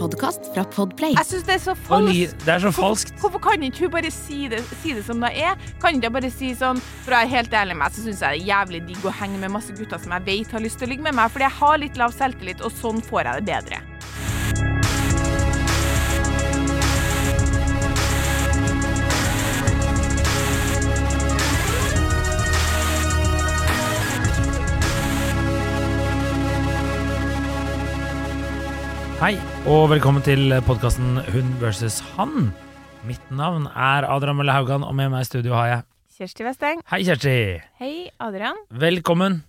podkast fra Podplay. Jeg syns det er så falskt. det er så falskt. Hvorfor kan ikke hun bare si det, si det som det er? Kan ikke jeg bare si sånn For å være helt ærlig med meg, så syns jeg det er jævlig digg å henge med masse gutter som jeg vet har lyst til å ligge med meg, fordi jeg har litt lav selvtillit, og sånn får jeg det bedre. Hei, og velkommen til podkasten Hun versus han. Mitt navn er Adrian Mølle Haugan, og med meg i studio har jeg Kjersti Westeng. Hei, Kjersti. Hei, Adrian. Velkommen.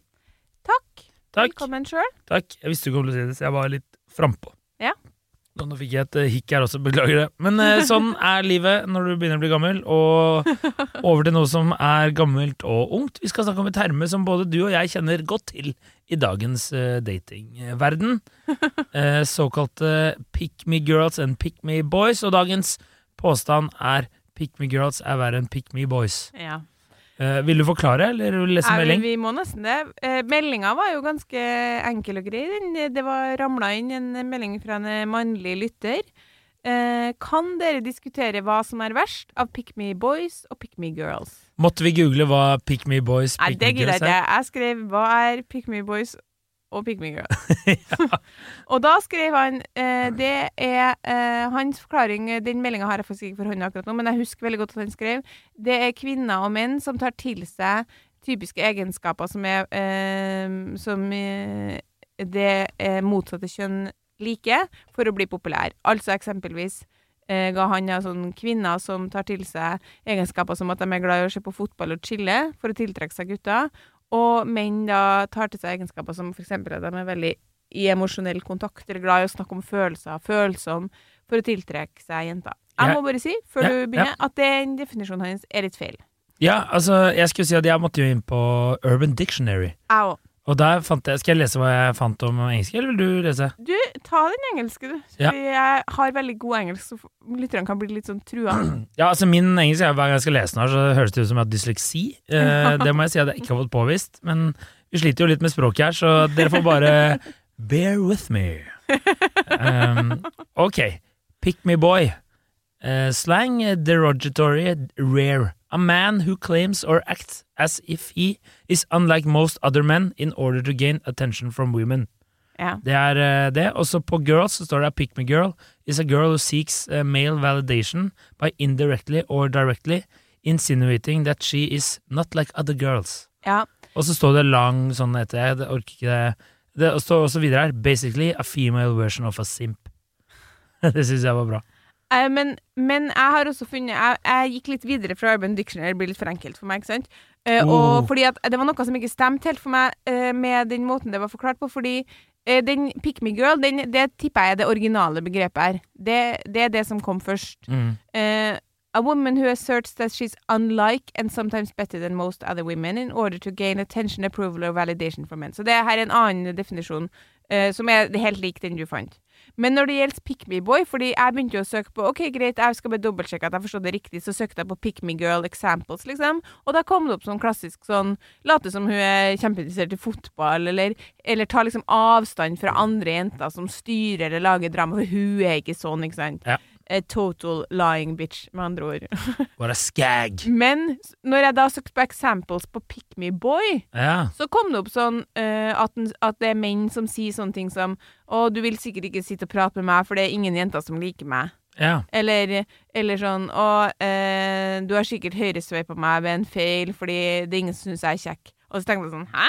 Takk. Takk. Velkommen sjøl. Takk. Jeg visste du kom til å si det, så jeg var litt frampå. Ja. Nå, fikk jeg et eh, hikk her også, beklager det. Men eh, sånn er livet når du begynner å bli gammel. Og over til noe som er gammelt og ungt. Vi skal snakke om et terme som både du og jeg kjenner godt til i dagens uh, datingverden. Eh, såkalte pick me girls and pick me boys. Og dagens påstand er pick me girls er verre enn pick me boys. Ja. Eh, vil du forklare, eller vil du lese melding? Ja, melding? vi må nesten det. Uh, meldinga var jo ganske enkel og grei. Det var ramla inn en melding fra en eh, mannlig lytter. Uh, kan dere diskutere hva som er verst av Pick Me Boys og Pick Me Girls? Måtte vi google hva pick me boys, Nei, pick det me gidder girls jeg er? ikke. Jeg skrev hva er Pick Me Boys og Pick Girl. Og da skrev han eh, Det er eh, hans forklaring Den meldinga har jeg faktisk ikke for hånda akkurat nå, men jeg husker veldig godt at han skrev Det er kvinner og menn som tar til seg typiske egenskaper som er eh, Som eh, det eh, motsatte kjønn liker, for å bli populær. Altså eksempelvis eh, ga han ja, sånn kvinner som tar til seg egenskaper som at de er glad i å se på fotball og chille, for å tiltrekke seg gutter. Og menn da tar til seg egenskaper som f.eks. at de er veldig i emosjonell kontakt, eller glad i å snakke om følelser, følsom, for å tiltrekke seg jenter. Jeg må bare si, før Ja, du begynner, at den definisjonen hans er litt feil. Ja, altså, jeg skulle si at jeg måtte jo inn på Urban Dictionary. Jeg òg. Og der fant jeg Skal jeg lese hva jeg fant om engelsk, eller vil du lese? Du, ta den engelske, du. Ja. Jeg har veldig god engelsk, så lytterne kan bli litt sånn trua. Ja, altså Min engelsk er hver gang jeg skal lese den her, så høres det ut som jeg har dysleksi. Eh, det må jeg si at jeg ikke har fått påvist. Men vi sliter jo litt med språket her, så dere får bare bear with me. Um, ok. Pick me boy. Uh, slang derogatory rare. A man who claims or acts as if he is unlike most other men in order to gain attention from women. Ja. Det er uh, det. Også på girls så står det pick me girl is a girl who seeks uh, male validation by indirectly or directly insinuating that she is not like other girls. ja. Og så står det lang sånn etter jeg det orker ikke det. Det står også videre her basically a female version of a simp. det syns jeg var bra. Eh, men, men jeg har også funnet jeg, jeg gikk litt videre fra Urban Dictionary, det blir litt for enkelt for meg, ikke sant? Uh, Oh. Og fordi at det var noe som ikke stemte helt for meg uh, med den måten det var forklart på, fordi den pick me girl, den, det tipper jeg er det originale begrepet her. Det, det er det som kom først. Mm. A woman who asserts that she's unlike and sometimes better than most other women in order to gain attention, approval or validation from men. Så det her er en annen definisjon som er helt lik den du fant. Men når det gjelder pick me boy, fordi jeg begynte jo å søke på Ok, greit, jeg skal bare dobbeltsjekke at jeg forstod det riktig, så søkte jeg på pick me girl examples, liksom, og da kom det opp sånn klassisk sånn Late som hun er kjempeinteressert i fotball, eller, eller ta liksom avstand fra andre jenter som styrer eller lager drama, for hun er ikke sånn, ikke sant? Ja. A total lying bitch, med andre ord. What a skag. Men når jeg da søkte på examples på pick me boy, Ja. så kom det opp sånn uh, at, at det er menn som sier sånne ting som Å, du vil sikkert ikke sitte og prate med meg, for det er ingen jenter som liker meg. ja. Eller, eller sånn Å, uh, du har sikkert høyresveipa meg ved en feil fordi det er ingen som syns jeg er kjekk. Og så tenkte jeg sånn Hæ?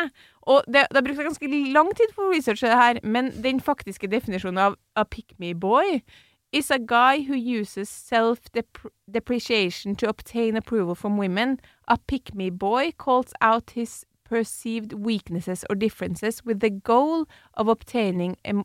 Og det, det brukte jeg ganske lang tid på å researche det her, men den faktiske definisjonen av a pick me boy is a guy who uses self-depreciation to obtain approval from women. A pick me boy calls out his perceived weaknesses or differences with the goal of obtaining em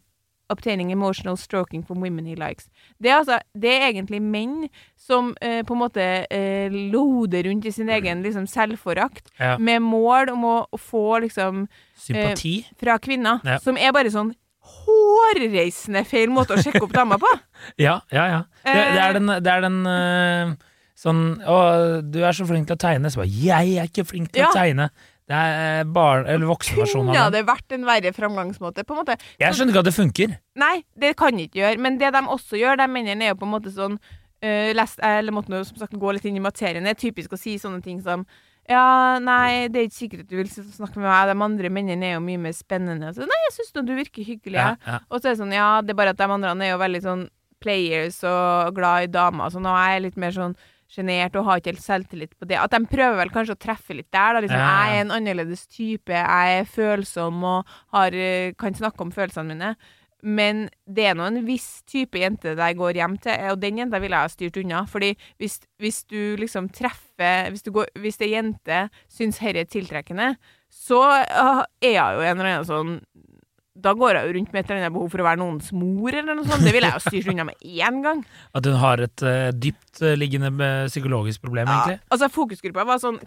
obtaining emotional stroking from women he likes. Det er, altså, det er egentlig menn som eh, på en måte eh, loder rundt i sin egen liksom, selvforakt, ja. med mål om å, å få liksom Sympati. fra kvinner, Ja. som er bare sånn hårreisende feil måte å sjekke opp damer på. Ja, ja, ja. Det, det er den, det er den uh, sånn Å, du er så flink til å tegne. Så bare Jeg er ikke flink til Ja. å tegne. Det er barn- eller voksenversjonen av det. Kunne det vært en verre framgangsmåte? På en måte. Jeg skjønner ikke at det funker. Nei, det kan ikke gjøre. Men det de også gjør, de mennene er jo på en måte sånn uh, lest, Eller måtte nå som sagt gå litt inn i materien. Det er typisk å si sånne ting som ja, nei, det er ikke sikkert at du vil snakke med meg. De andre mennene er jo mye mer spennende. Så, nei, jeg syns du virker hyggelig. Ja, Ja. Og så er det sånn, ja, det er bare at de andre er jo veldig sånn players og glad i damer. Så nå er jeg litt mer sånn sjenert og har ikke helt selvtillit på det. At de prøver vel kanskje å treffe litt der. da, liksom, Ja, ja. Jeg er en annerledes type, jeg er følsom og har, eh, kan snakke om følelsene mine. Men det er nå en viss type jente der jeg går hjem til, og den jenta ville jeg ha styrt unna. Fordi hvis, hvis du liksom treffer Hvis, du går, hvis ei jente syns dette er tiltrekkende, så ah, er hun jo en eller annen sånn da går jeg jo rundt med et eller annet behov for å være noens mor, eller noe sånt. Det ville jeg jo styrt unna med én gang. At hun har et uh, dyptliggende uh, psykologisk problem, egentlig. altså, fokusgruppa var sånn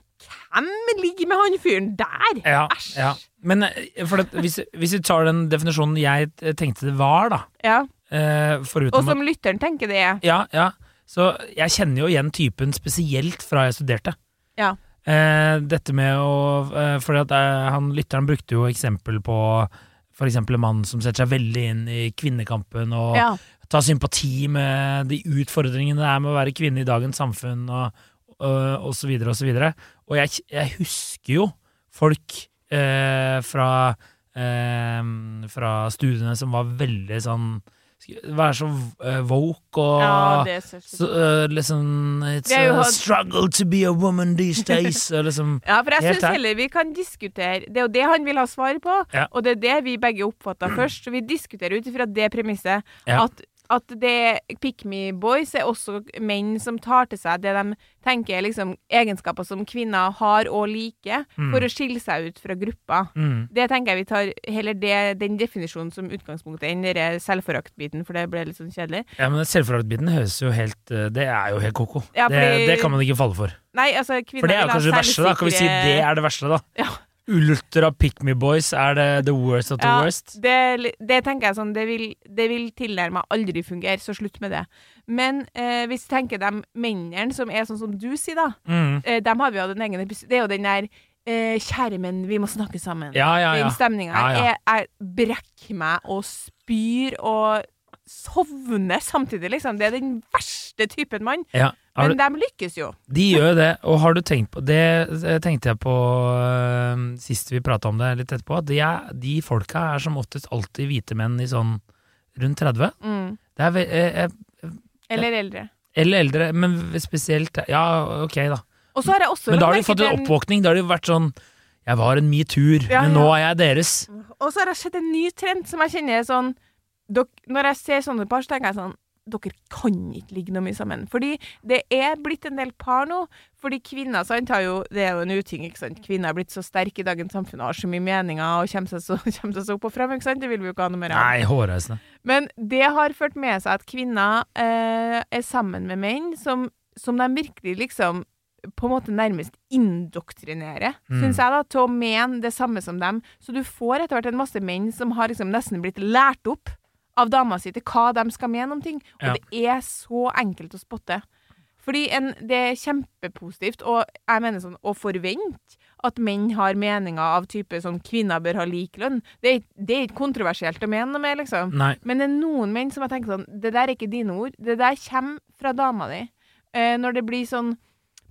Hvem ligger med han fyren der? Ja, ja. Men eh, for at, hvis, hvis vi tar den definisjonen jeg eh, tenkte det var, da Ja. eh, Og som lytteren tenker det er. Ja, ja. Så jeg kjenner jo igjen typen spesielt fra jeg studerte. Ja. Eh, dette med å eh, Fordi at eh, han lytteren brukte jo eksempel på eksempel en mann som setter seg veldig inn i kvinnekampen og Ja. tar sympati med de utfordringene det er med å være kvinne i dagens samfunn, og, og, og så videre og så videre. Og jeg, jeg husker jo folk eh, fra, eh, fra studiene som var veldig sånn Være så eh, woke og ja, så eh, liksom It's a struggle to be a woman these days. liksom Ja, for jeg syns heller vi kan diskutere Det er jo det han vil ha svar på, Ja. og det er det vi begge oppfatta først. Så vi diskuterer ut ifra det premisset Ja. at, at det Pick Me Boys er også menn som tar til seg det de tenker er liksom egenskaper som kvinner har og liker, Mm. for å skille seg ut fra gruppa. mm, Det tenker jeg vi tar heller det, den definisjonen som utgangspunkt enn den selvforaktbiten, for det ble litt sånn kjedelig. Ja, men Selvforaktbiten høres jo helt eh, Det er jo helt ko-ko. Ja, det, det kan man ikke falle for. Nei, altså, kvinner For det er jo kanskje det verste, da. Kan vi si det er det verste, da? Ja. Ultra pick me boys er det the worst of the Ja, worst. Det, det tenker jeg sånn, det vil, det vil tilnærma aldri fungere, så slutt med det. Men eh, hvis du tenker de mennene som er sånn som du sier, da, Mm. eh, dem har vi hatt en egen episode Det er jo den der eh, Kjære menn, vi må snakke sammen. Ja, ja, ja. Den stemninga Ja, ja. Jeg, jeg brekker meg og spyr og sovner samtidig, liksom. Det er den verste typen mann. ja. Men du, de lykkes jo. de gjør det, og har du tenkt på Det det tenkte jeg på uh, sist vi prata om det litt etterpå, at de, er, de folka er som oftest alltid hvite menn i sånn rundt 30. Mm. Det er ve eh, eh, Eller eldre. Eller eldre, men spesielt Ja, ok, da. Men da har de fått en oppvåkning. Da har de vært sånn Jeg var en metoo, Ja, men nå er jeg deres. Og så har jeg sett en ny trend som jeg kjenner sånn Når jeg ser sånne par, så tenker jeg sånn Dere kan ikke ligge noe mye sammen. Fordi det er blitt en del par nå. Fordi kvinner sant, har jo Det er jo en uting, ikke sant. Kvinner er blitt så sterke i dagens samfunn har så mye meninger og kommer seg så, kommer seg så opp og frem, ikke sant. Det vil vi jo ikke ha noe mer av. Nei, hårreisende. Men det har ført med seg at kvinner eh, er sammen med menn som, som de virkelig liksom på en måte nærmest indoktrinerer, Mm. syns jeg, da, til å mene det samme som dem. Så du får etter hvert en masse menn som har liksom nesten blitt lært opp av dama si til hva de skal mene om ting. Og Ja. det er så enkelt å spotte. Fordi en, det er kjempepositivt, og jeg mener sånn å forvente at menn har meninger av type sånn kvinner bør ha lik lønn. Det det er ikke kontroversielt å mene noe med, liksom. Nei. Men det er noen menn som jeg tenker sånn Det der er ikke dine ord. Det der kommer fra dama di. Eh, når det blir sånn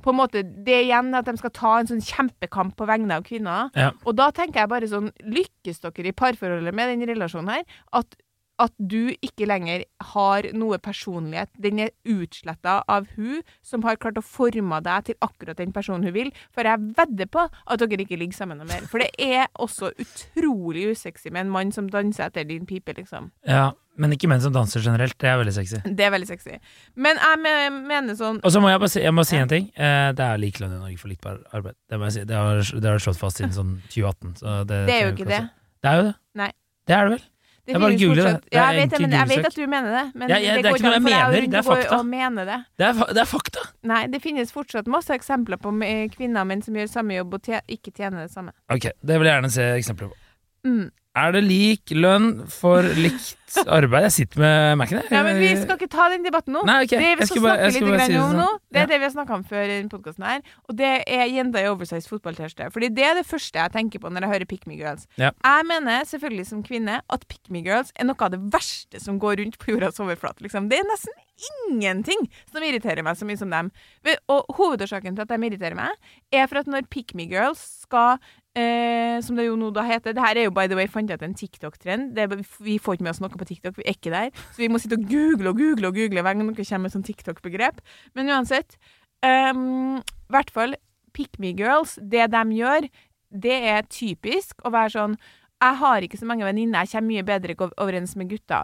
På en måte Det er igjen at de skal ta en sånn kjempekamp på vegne av kvinner. Ja. Og da tenker jeg bare sånn Lykkes dere i parforholdet med den relasjonen her? At at du ikke lenger har noe personlighet. Den er utsletta av hun som har klart å forme deg til akkurat den personen hun vil. For jeg vedder på at dere ikke ligger sammen noe mer. For det er også utrolig usexy med en mann som danser etter din pipe, liksom. Ja, men ikke menn som danser generelt. Det er veldig sexy. Det er veldig sexy. Men jeg mener sånn Og så må jeg bare si, jeg må si en ting. Eh, det er lik lønn i Norge for likt arbeid. Det må jeg si. Det har, det har slått fast siden sånn 2018. Så det, Det er jo ikke det. Det er jo det. Nei. Det er det vel. Det Jeg bare googler det. Det jeg vet, men jeg vet at du mener det. Men Ja, ja, det det er ikke noe jeg mener, det er fakta. mene det. Er, det er fakta. Nei, det finnes fortsatt masse eksempler på kvinner og menn som gjør samme jobb og ikke tjener det samme. Ok, det vil jeg gjerne se eksempler på. Mm. Er det lik lønn for likt arbeid? Jeg sitter med Mac-en, jeg. Ja, men vi skal ikke ta den debatten nå. Nei, okay. Det vi skal bare- snakke litt si om sånn. nå, det er Ja. det vi har snakka om før i denne podkasten her, og det er jenter i oversized fotballtørste. Fordi det er det første jeg tenker på når jeg hører Pick Me Girls. Ja. Jeg mener selvfølgelig som kvinne at Pick Me Girls er noe av det verste som går rundt på jordas overflate. Liksom. Det er nesten ingenting som irriterer meg så mye som dem. Og hovedårsaken til at de irriterer meg, er for at når Pick Me Girls skal Eh, som det jo nå da heter. Det her er jo by the way fant jeg ut en TikTok-trend. Vi får ikke med oss noe på TikTok, vi er ikke der. Så vi må sitte og google og google og google hver gang noe kommer med sånn TikTok-begrep. Men uansett. Um, hvert fall Pick Me Girls, det de gjør, det er typisk å være sånn Jeg har ikke så mange venninner, jeg kommer mye bedre overens med gutta.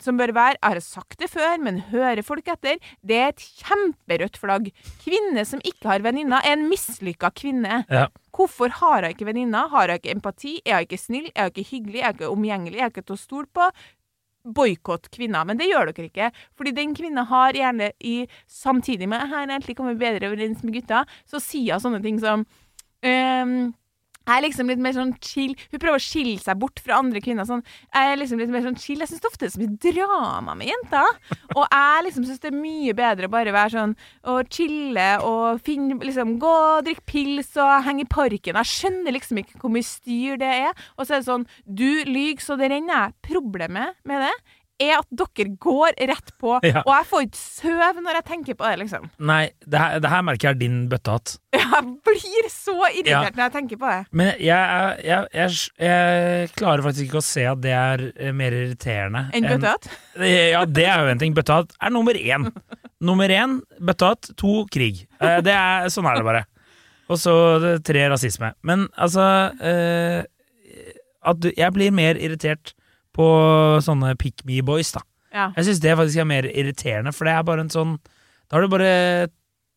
Som bør være, jeg har sagt det før, men hører folk etter, det er et kjemperødt flagg. Kvinne som ikke har venninner, er en mislykka kvinne. Ja. Hvorfor har jeg ikke venninner? Har jeg ikke empati? Er jeg ikke snill? Er jeg ikke hyggelig? Er jeg ikke omgjengelig? Er jeg ikke til å stole på? Boikott kvinner. Men det gjør dere ikke. Fordi den kvinna har gjerne i Samtidig med har egentlig kommet bedre overens med gutta, så sier hun sånne ting som ehm, jeg er liksom litt mer sånn chill Hun prøver å skille seg bort fra andre kvinner. Sånn. Jeg er liksom litt mer sånn chill. Jeg syns ofte det er så mye drama med jenter. Og jeg liksom syns det er mye bedre å bare være sånn og chille og finne liksom Gå og drikke pils og henge i parken. Jeg skjønner liksom ikke hvor mye styr det er. Og så er det sånn Du lyver så det renner. Problemet med det er at dere går rett på, Ja. og jeg får ikke sove når jeg tenker på det, liksom. Nei, det her, det her merker jeg er din bøttehatt. Jeg blir så irritert når jeg tenker på det. Men jeg, jeg, jeg, klarer faktisk ikke å se at det er eh, mer irriterende Enn bøttehatt? Ja, det er jo en ting. Bøttehatt er nummer én. Nummer én bøttehatt, to krig. Eh, Det er, sånn er det bare. Og så tre rasisme. Men altså eh, at du, Jeg blir mer irritert på sånne pick me boys, da. Ja. Jeg syns det faktisk er mer irriterende, for det er bare en sånn Da har du bare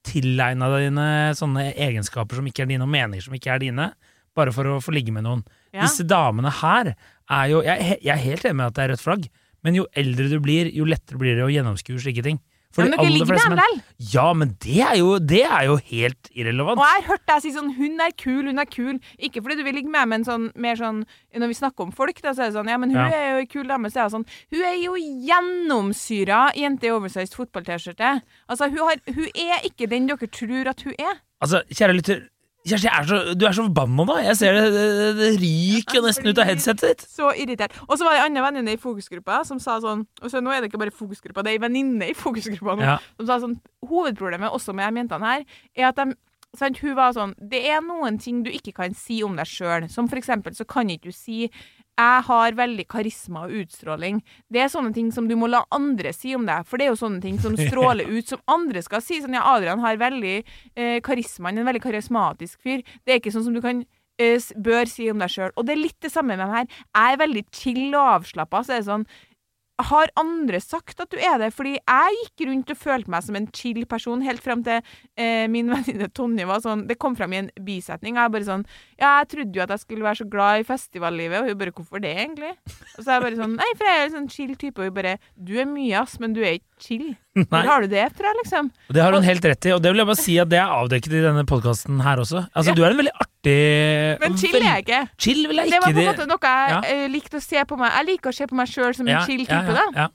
tilegna dine sånne egenskaper som ikke er dine, og meninger som ikke er dine, bare for å få ligge med noen. Ja. Disse damene her er jo jeg, jeg er helt enig med at det er rødt flagg, men jo eldre du blir, jo lettere blir det å gjennomskue slike ting. For Men dere de ligger med menn-? Ja, men det er jo, det er jo helt irrelevant. Og jeg har hørt deg si sånn 'hun er kul, hun er kul'. Ikke fordi du vil ligge med, men sånn, mer sånn Når vi snakker om folk, da, så er det sånn 'ja, men hun Ja. er jo ei kul dame', så er det sånn 'Hun er jo gjennomsyra jente i oversized fotball-T-skjorte'. Altså, hun, har, hun er ikke den dere tror at hun er. Altså, kjære lytter, Kjersti, er så, du er så forbanna da. Jeg ser det, det, det ryker jo nesten ut av headsetet ditt. Så irritert. Og så var det en annen venninne i fokusgruppa som sa sånn Og så nå er det ikke bare fokusgruppa, det er ei venninne i fokusgruppa nå. Ja. Som sa sånn Hovedproblemet også med de jentene her, er at de sant, Hun var sånn Det er noen ting du ikke kan si om deg sjøl. Som for eksempel så kan ikke du si jeg har veldig karisma og utstråling. Det er sånne ting som du må la andre si om deg, for det er jo sånne ting som stråler ut, som andre skal si. Sånn, ja, Adrian har veldig eh, karisma, en veldig karismatisk fyr. Det er ikke sånn som du kan eh, bør si om deg sjøl. Og det er litt det samme med meg her. Jeg er veldig chill og avslappa, så er det sånn har andre sagt at du er det? Fordi jeg gikk rundt og følte meg som en chill person helt frem til eh, min venninne Tonje var sånn Det kom fram i en bisetning. Jeg bare sånn Ja, jeg trodde jo at jeg skulle være så glad i festivallivet, og hun bare Hvorfor det, egentlig? Og så er jeg bare sånn Nei, for jeg er en sånn chill type, og hun bare Du er mye, ass, men du er ikke chill. Nei. Hvor har du det fra, liksom? Det har hun helt rett i, og det vil jeg bare si at det er avdekket i denne podkasten her også. Altså, Ja. Du er en veldig artig Men chill er jeg ikke. Chill vil jeg ikke. Det var på en måte noe jeg Ja. eh, likte å se på meg. Jeg liker å se på meg sjøl som en Ja, chill ja, type, ja, da.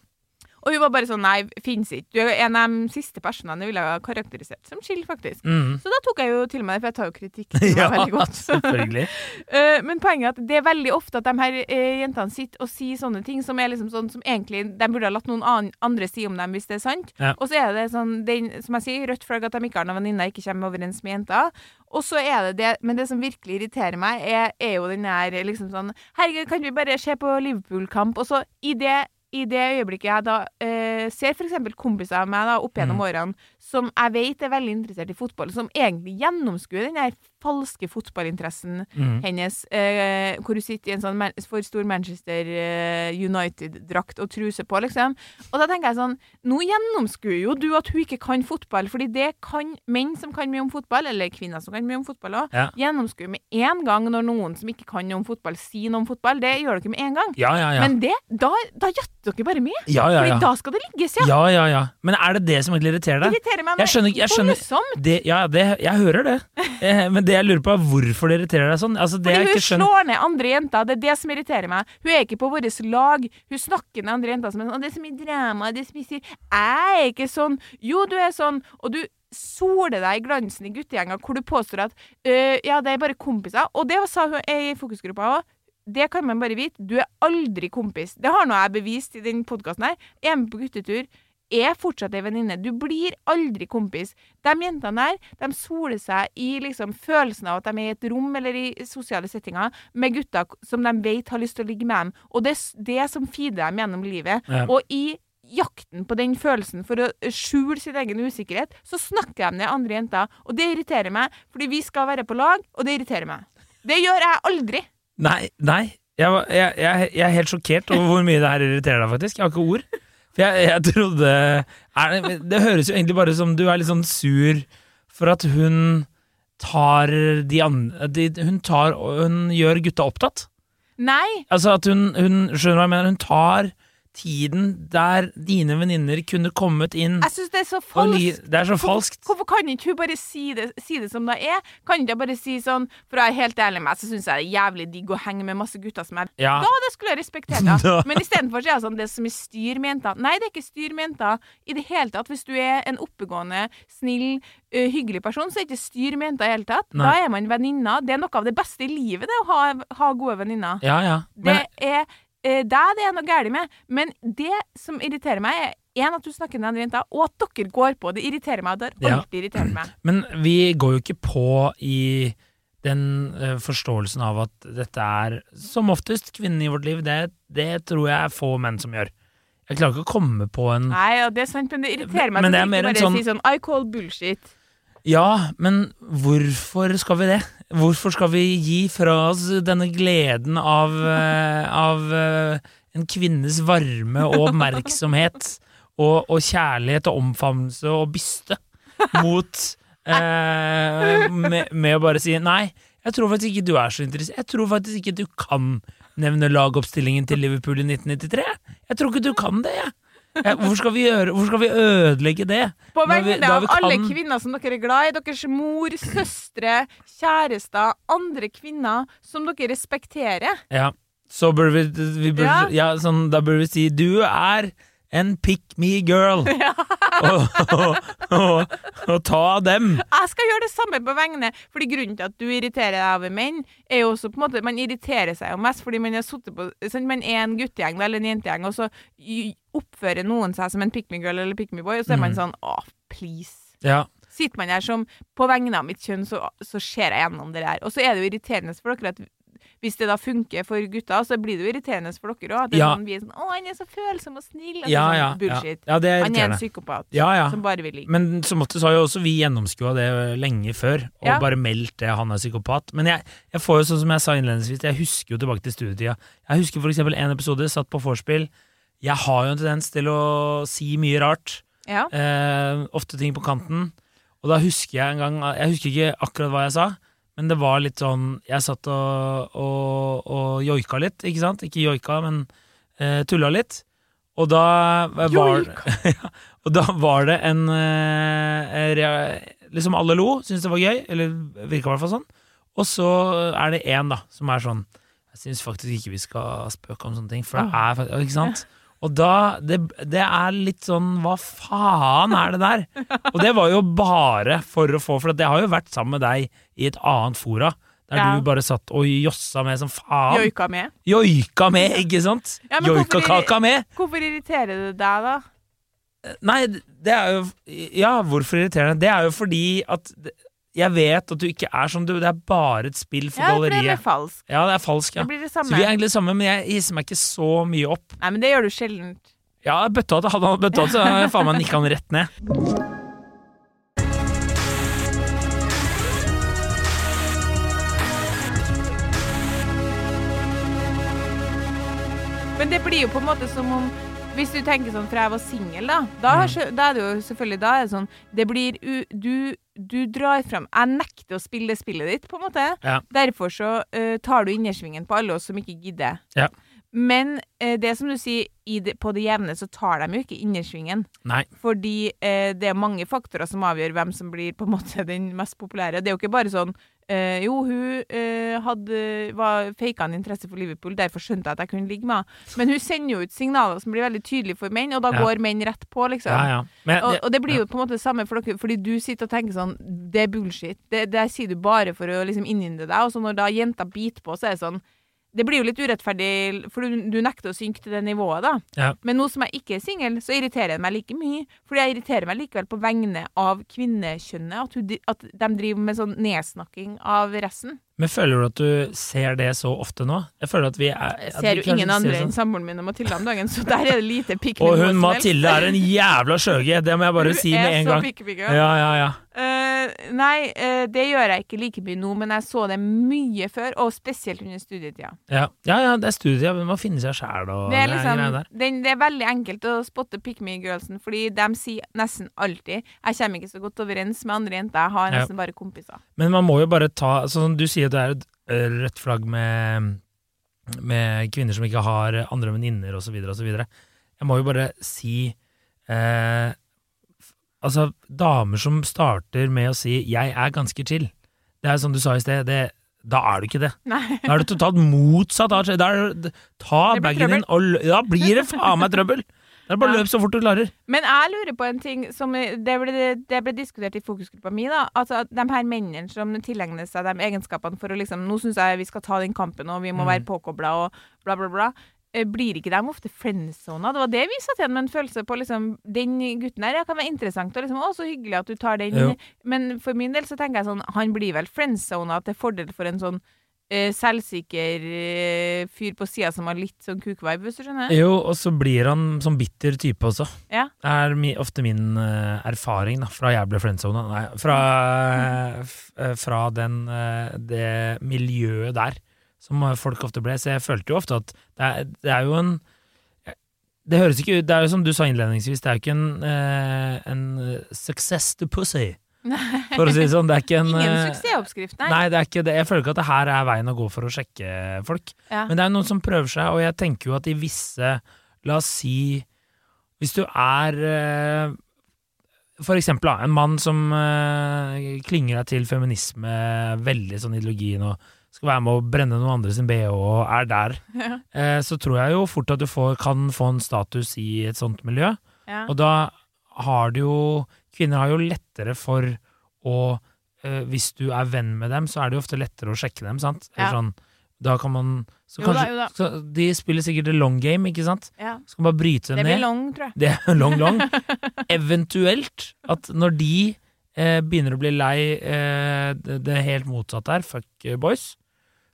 Og hun var bare sånn Nei, fins ikke. Du er en av de siste personene jeg ville ha karakterisert som chill, faktisk. Mm. Så da tok jeg jo til meg det, for jeg tar jo kritikk til meg Ja, veldig godt. selvfølgelig. Eh, men poenget er at det er veldig ofte at de her eh, jentene sitter og sier sånne ting som er liksom sånn som egentlig de burde ha latt noen andre si om dem, hvis det er sant. Ja. Og så er det sånn, det, som jeg sier, rødt flagg at de ikke har noen venninner, ikke kommer overens med jenter. Og så er det det, men det som virkelig irriterer meg, er, er jo den der liksom sånn Herregud, kan vi bare se på Liverpool-kamp? Og så i det i det øyeblikket jeg da eh, ser f.eks. kompiser av meg da, opp gjennom Mm. årene som jeg vet er veldig interessert i fotball, som egentlig gjennomskuer den der falske fotballinteressen Mm. hennes, eh, hvor hun sitter i en sånn for stor Manchester eh, United-drakt og truse på, liksom. Og da tenker jeg sånn Nå gjennomskuer jo du at hun ikke kan fotball, fordi det kan menn som kan mye om fotball, eller kvinner som kan mye om fotball òg, Ja. gjennomskuer med en gang når noen som ikke kan noe om fotball, sier noe om fotball. Det gjør dere med en gang. Ja, ja, ja. Men det, da, da gjetter dere bare med. ja, ja, Fordi da skal det ligges, ja. Ja, ja, ja. Men er det det som egentlig irriterer deg? irriterer meg Jeg skjønner jeg skjønner-. Det, ja, det, jeg hører det. Eh, men det jeg lurer på, er hvorfor det irriterer deg sånn. Altså, det Fordi hun ikke slår ned andre jenter, det er det som irriterer meg. Hun er ikke på vårt lag. Hun snakker ned andre jenter som er sånn «Å, 'Det er så mye drama, det er så mye. Jeg er ikke sånn. Jo, du er sånn. Og du soler deg i glansen i guttegjenger hvor du påstår at «Øh, 'ja, det er bare kompiser'. Og det sa hun i fokusgruppa òg. Det kan man bare vite. Du er aldri kompis. Det har nå jeg bevist i den podkasten her. Er med på guttetur. Er fortsatt ei venninne. Du blir aldri kompis. De jentene der, de soler seg i liksom følelsen av at de er i et rom eller i sosiale settinger med gutter som de vet har lyst til å ligge med dem. Og det er det som feeder dem gjennom livet. Ja. Og i jakten på den følelsen for å skjule sin egen usikkerhet, så snakker de ned andre jenter. Og det irriterer meg, fordi vi skal være på lag, og det irriterer meg. Det gjør jeg aldri. Nei, nei. Jeg, jeg, jeg, jeg er helt sjokkert over hvor mye det her irriterer deg, faktisk. Jeg har ikke ord. Jeg, jeg trodde er det, det høres jo egentlig bare som du er litt sånn sur for at hun tar de andre de, Hun tar Hun gjør gutta opptatt. Nei. Altså at hun, hun Skjønner du hva jeg mener? Hun tar tiden der dine venninner kunne kommet inn Jeg syns det er så falskt. Det er så Hvorfor- falskt. Hvorfor kan ikke hun bare si det, si det som det er? Kan ikke jeg bare si sånn For å være helt ærlig med meg, så syns jeg det er jævlig digg å henge med masse gutter som er Ja. Da det skulle jeg respektert det. Men istedenfor er det sånn det er så styr med jenter. Nei, det er ikke styr med jenter i det hele tatt. Hvis du er en oppegående, snill, hyggelig person, så er det ikke styr med jenter i det hele tatt. Nei. Da er man venninner. Det er noe av det beste i livet, det å ha, ha gode venninner. Ja, ja. Det er eh, er det er noe galt med, men det som irriterer meg, er en at du snakker med andre jenta, og at dere går på. Det irriterer meg. Det har Ja. irritert meg. men vi går jo ikke på i den eh, forståelsen av at dette er som oftest kvinnen i vårt liv. Det, det tror jeg er få menn som gjør. Jeg klarer ikke å komme på en Nei, ja, det er sant, men det irriterer meg. Men men det er mer en sånn- Si sånn I call bullshit. Ja, men hvorfor skal vi det? Hvorfor skal vi gi fra oss denne gleden av, eh, av eh, en kvinnes varme og oppmerksomhet og, og kjærlighet og omfavnelse og byste mot eh, med, med å bare si nei, jeg tror faktisk ikke du er så interessert. Jeg tror faktisk ikke du kan nevne lagoppstillingen til Liverpool i 1993. Jeg tror ikke du kan det, jeg. Ja, hvorfor, skal vi gjøre, hvorfor skal vi ødelegge det? På vegne av alle kan- kvinner som dere er glad i, deres mor, søstre, kjærester, andre kvinner som dere respekterer. Ja, så burde vi, vi burde, ja. sånn, Da burde vi si du er en pick me girl. og, og, og ta dem. Jeg skal gjøre det samme på vegne Fordi grunnen til at du irriterer deg over menn, er jo også på en måte Man irriterer seg jo mest fordi man på sånn, Man er en guttegjeng eller en jentegjeng, og så oppfører noen seg som en pick me girl eller pick me boy, og så er man Mhm. sånn Å, please. Ja, Sitter man der som På vegne av mitt kjønn, så, så ser jeg gjennom det der. Og så er det jo irriterende for dere at hvis det da funker for gutta, så blir det jo irriterende for dere òg. Ja. Sånn, vi er sånn 'Å, han er så følsom og snill.' Altså, ja, ja, sånn, ja, ja. Bullshit. ja, det er Han er en psykopat som bare vil ligge. Men som så har jo også vi gjennomskua det lenge før, og bare meldt det han er psykopat. Men jeg, jeg får jo sånn som jeg sa innledningsvis, jeg husker jo tilbake til studietida. Jeg husker for eksempel en episode, satt på vorspiel. Jeg har jo en tendens til å si mye rart. Ja. Eh, ofte ting på kanten. Og da husker jeg en gang Jeg husker ikke akkurat hva jeg sa, men det var litt sånn Jeg satt og, og, og joika litt, ikke sant? Ikke joika, men eh, tulla litt. Og da var ja, Og da var det en eh, Liksom alle lo, syntes det var gøy, eller virka i hvert fall sånn. Og så er det én, da, som er sånn Jeg syns faktisk ikke vi skal spøke om sånne ting, for det er faktisk Ikke sant? Og da det, det er litt sånn Hva faen er det der? Og det var jo bare for å få For det har jo vært sammen med deg i et annet fora. Der Ja. du bare satt og jossa med som faen. Joika med. Joika med, ikke sant? Ja, Joikakaka med. Hvorfor irriterer det deg, da? Nei, det er jo Ja, hvorfor irriterende? Det er jo fordi at jeg vet at du ikke er som du. Det er bare et spill for Ja, for det er falsk. Ja, det er falsk, ja. Det blir det samme. Så vi er egentlig samme, men jeg hisser meg ikke så mye opp. Nei, men det gjør du sjelden. Ja, bøtta hadde han bøtta, så hadde jeg faen meg nikka han rett ned. Men det blir jo på en måte som om Hvis du tenker sånn fra jeg var singel, da, da, Mm. da er det jo selvfølgelig Da er det sånn Det blir u, du, du drar fram Jeg nekter å spille spillet ditt, på en måte. Ja. Derfor så uh, tar du innersvingen på alle oss som ikke gidder. Ja. Men eh, det som du sier, det, på det jevne så tar de jo ikke innersvingen. Nei. Fordi eh, det er mange faktorer som avgjør hvem som blir på en måte den mest populære. Det er jo ikke bare sånn eh, Jo, hun eh, hadde, var faka en interesse for Liverpool, derfor skjønte jeg at jeg kunne ligge med henne. Men hun sender jo ut signaler som blir veldig tydelige for menn, og da Ja. går menn rett på, liksom. Ja, ja. Men, Og, og det blir jo på en måte det samme for dere, fordi du sitter og tenker sånn Det er bullshit. Det, det sier du bare for å liksom innynde deg, og så når da jenta biter på, så er det sånn Det blir jo litt urettferdig, for du, du nekter å synke til det nivået, da. Ja. Men nå som jeg ikke er singel, så irriterer det meg like mye. Fordi jeg irriterer meg likevel på vegne av kvinnekjønnet. At, hun, at de driver med sånn nedsnakking av resten. Men føler du at du ser det så ofte nå? Jeg føler at vi er at ser jo ingen andre sånn- enn samboeren min og Mathilde om dagen, så der er det lite pikk Og hun Mathilde er en jævla skjøge, det må jeg bare si med en gang. Er Ja, ja, ja. Uh, nei, uh, det gjør jeg ikke like mye nå, men jeg så det mye før, og spesielt under studietida. Ja, ja, ja det er studietida, men man finner finne seg sjæl og Det er, liksom, det, den, det er veldig enkelt å spotte pick me girlsen, fordi de sier nesten alltid 'jeg kommer ikke så godt overens med andre jenter, jeg har Ja. nesten bare kompiser'. Men man må jo bare ta Sånn du sier det er et eh, rødt flagg med, med kvinner som ikke har andre venninner osv. osv. Jeg må jo bare si eh, Altså, damer som starter med å si 'jeg er ganske chill', det er som du sa i sted, det, da er du ikke det. Nei. Da er det totalt motsatt. Da er ta bagen din og Da blir det faen meg trøbbel! Det er bare Ja. løp så fort du klarer. Men jeg lurer på en ting som det ble, det ble diskutert i fokusgruppa mi. da Altså at De her mennene som tilegner seg de egenskapene for å liksom Nå syns jeg vi skal ta den kampen, og vi må Mm. være påkobla og bla, bla, bla. Eh, Blir ikke de ofte friendzona? Det var det vi satt igjen med en følelse på. liksom Den gutten her ja, kan være interessant, og liksom, å, så hyggelig at du tar den. Jo. Men for min del så tenker jeg sånn Han blir vel friendzona til fordel for en sånn eh, selvsikker eh, fyr på sida som har litt sånn kukvibe, hvis du skjønner? Jo, og så blir han sånn bitter type også. Ja. Det er mi, ofte min eh, erfaring da, fra jeg ble friendzona. Nei, fra, eh, f, eh, fra den, eh, det miljøet der som eh, folk ofte ble. Så jeg følte jo ofte at det er, det er jo en Det høres ikke ut Det er jo som du sa innledningsvis, det er jo ikke en, eh, en success to pussy, for å si det sånn. Det er ikke en Ingen eh, suksessoppskrift, nei. Nei, det er ikke det. Jeg føler ikke at det her er veien å gå for å sjekke folk. Ja. Men det er noen som prøver seg, og jeg tenker jo at i visse La oss si Hvis du er eh, For eksempel en mann som eh, klinger deg til feminisme, veldig sånn ideologien, og skal være med å brenne noen andre sin BH og er der, Ja. så tror jeg jo fort at du får, kan få en status i et sånt miljø. Ja. Og da har du jo Kvinner har jo lettere for å eh, Hvis du er venn med dem, så er det jo ofte lettere å sjekke dem, sant? Ja. Sånn, da kan man så Jo da, jo da. Så de spiller sikkert the long game, ikke sant? Ja. Skal bare bryte dem ned. Det blir ned. long, tror jeg. Det er long, long. Eventuelt at når de eh, begynner å bli lei eh, det, det helt motsatte her, fuck boys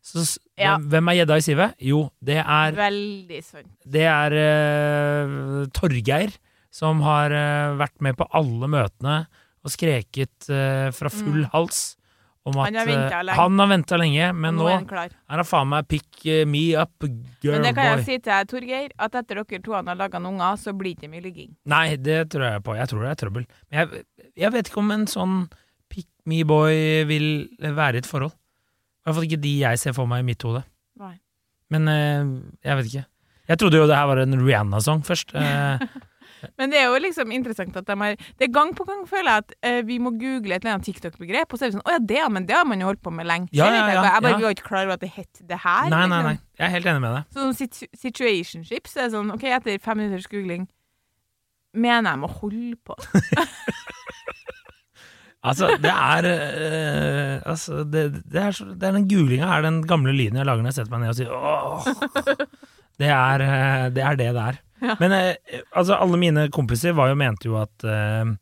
så, Ja. hvem er gjedda i sivet? Jo, det er Veldig sant. det er uh, Torgeir, som har eh, vært med på alle møtene og skreket eh, fra full Mm. hals om at Han har ventet eh, lenge. venta lenge, men nå nå er han faen meg pick me up, girl Men det kan boy. jeg si til deg, Torgeir, at etter dere to har laga noen unger, så blir det mye ligging. Nei, det tror jeg på. Jeg tror det er trøbbel. Men jeg, jeg vet ikke om en sånn pick me boy vil være i et forhold. I hvert fall ikke de jeg ser for meg i mitt hode. Men jeg vet ikke. Jeg trodde jo det her var en Rihanna-sang først. Men det er jo liksom interessant at de har Det er gang på gang føler jeg at eh, vi må google et eller annet TikTok-begrep, og så er vi sånn Å ja, det, men det har man jo holdt på med lenge. Ja, ja, ja. Jeg bare ja. var ikke klar over at det het det her. nei, nei, liksom. nei. Jeg er helt enig med deg. Sånn situ situationships er sånn OK, etter fem minutters googling mener jeg må holde på. Altså, det er eh, Altså, det, det, er så, det er den googlinga her, den gamle lyden jeg lager når jeg setter meg ned og sier åh. Det er eh, det er det det er. Ja. Men eh, altså, alle mine kompiser var jo, mente jo at eh,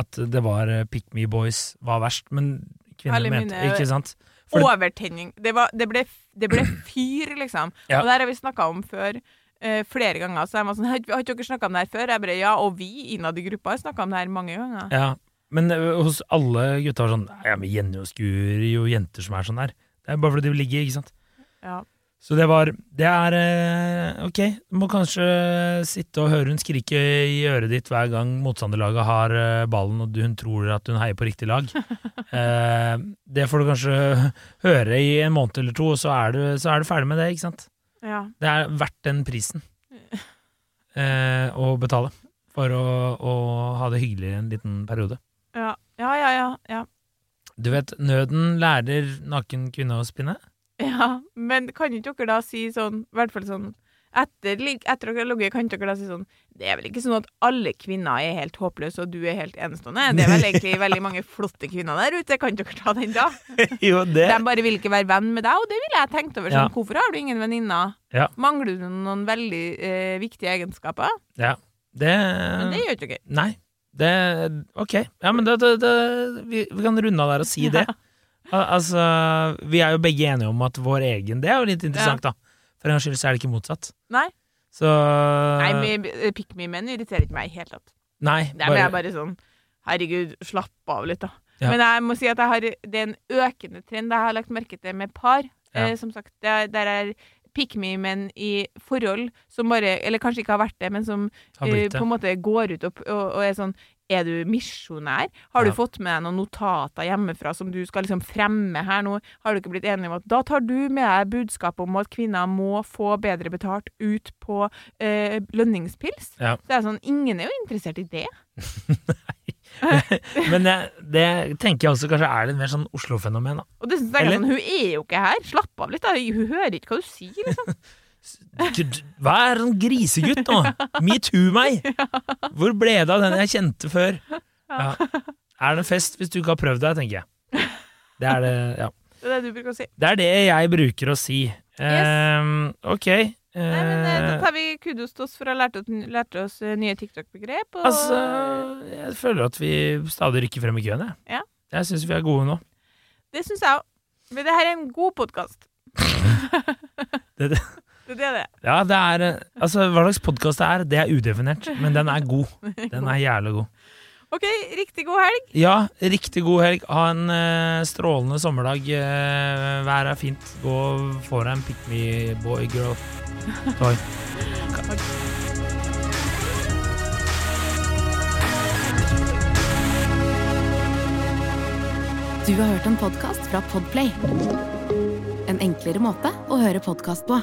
At det var eh, Pick Me Boys var verst, men kvinner Alle mente mine- Ikke sant? For- Overtenning. Det, var, det, ble, det ble fyr, liksom. Ja. Og det her har vi snakka om før. Uh, flere ganger. Så jeg var sånn Har ikke dere snakka om det her før? Jeg bare Ja, og vi innad i gruppa har snakka om det her mange ganger. Ja, men uh, hos alle gutta var sånn Ja, men Jenny og Skur jo jenter som er sånn der. Det er bare fordi de ligger, ikke sant. Ja. Så det var Det er eh, Ok, du må kanskje sitte og høre hun skrike i øret ditt hver gang motstanderlaget har eh, ballen og hun tror at hun heier på riktig lag. Eh, det får du kanskje høre i en måned eller to, og så er du, så er du ferdig med det, ikke sant. Ja. Det er verdt den prisen eh, å betale for å, å ha det hyggelig en liten periode. Ja, ja, ja. ja, ja. Du vet, nøden lærer naken kvinne å spinne. Ja, men kan ikke dere da si sånn, i hvert fall sånn etter, etter dere har ligget, kan dere da si sånn Det er vel ikke sånn at alle kvinner er helt håpløse, og du er helt enestående? Det er vel egentlig veldig mange flotte kvinner der ute, kan dere ta den da? jo, det De bare vil ikke være venn med deg, og det ville jeg tenkt over. Sånn, Ja. Hvorfor har du ingen venninner? Ja. Mangler du noen veldig eh, viktige egenskaper? Ja. Det Men det gjør ikke dere. Nei. Det Ok. Ja, men det, det, det, vi, vi kan runde av der og si det. Al altså, vi er jo begge enige om at vår egen Det er jo litt interessant, da. For en gangs skyld så er det ikke motsatt. Nei, Så Nei men pick me-menn irriterer ikke meg i det hele tatt. Nei, Der ble jeg bare sånn Herregud, slapp av litt, da. Ja. Men jeg må si at har, det er en økende trend jeg har lagt merke til med par. Ja. Eh, som sagt, det er, der er pick me-menn i forhold som bare Eller kanskje ikke har vært det, men som eh, på en måte går ut og, og, og er sånn Er du misjonær? Har Ja. du fått med deg noen notater hjemmefra som du skal liksom fremme her nå? Har du ikke blitt enig om at da tar du med deg budskapet om at kvinner må få bedre betalt ut på eh, lønningspils? Ja. Så det er sånn, Ingen er jo interessert i det. Men det, det tenker jeg også kanskje er litt mer sånn Oslo-fenomen, da. Og det synes jeg er sånn, Hun er jo ikke her. Slapp av litt. da. Hun hører ikke hva du sier. liksom. Hva er sånn grisegutt nå? Metoo meg! Hvor ble det av den jeg kjente før? Ja. Er det en fest hvis du ikke har prøvd deg, tenker jeg. Det er det, ja. Det er det du bruker å si. Det er det jeg bruker å si. Ehm, ok. Nei, men eh, Da Eh, tar vi kudos til oss for å ha lært oss, lært oss eh, nye TikTok-begrep. og- altså, jeg føler at vi stadig rykker frem i køen, jeg. Ja. Jeg syns vi er gode nå. Det syns jeg òg. Men det her er en god podkast. Det- det- Det er det. Ja, det er eh, Altså, hva slags podkast det er, det er udefinert, men den er god. Den er jævlig god. OK, riktig god helg. Ja, riktig god helg. Ha en uh, strålende sommerdag. Uh, været er fint. Gå og få deg en pick me boy, girl. Toy. Du har hørt en podkast fra Podplay. En enklere måte å høre podkast på.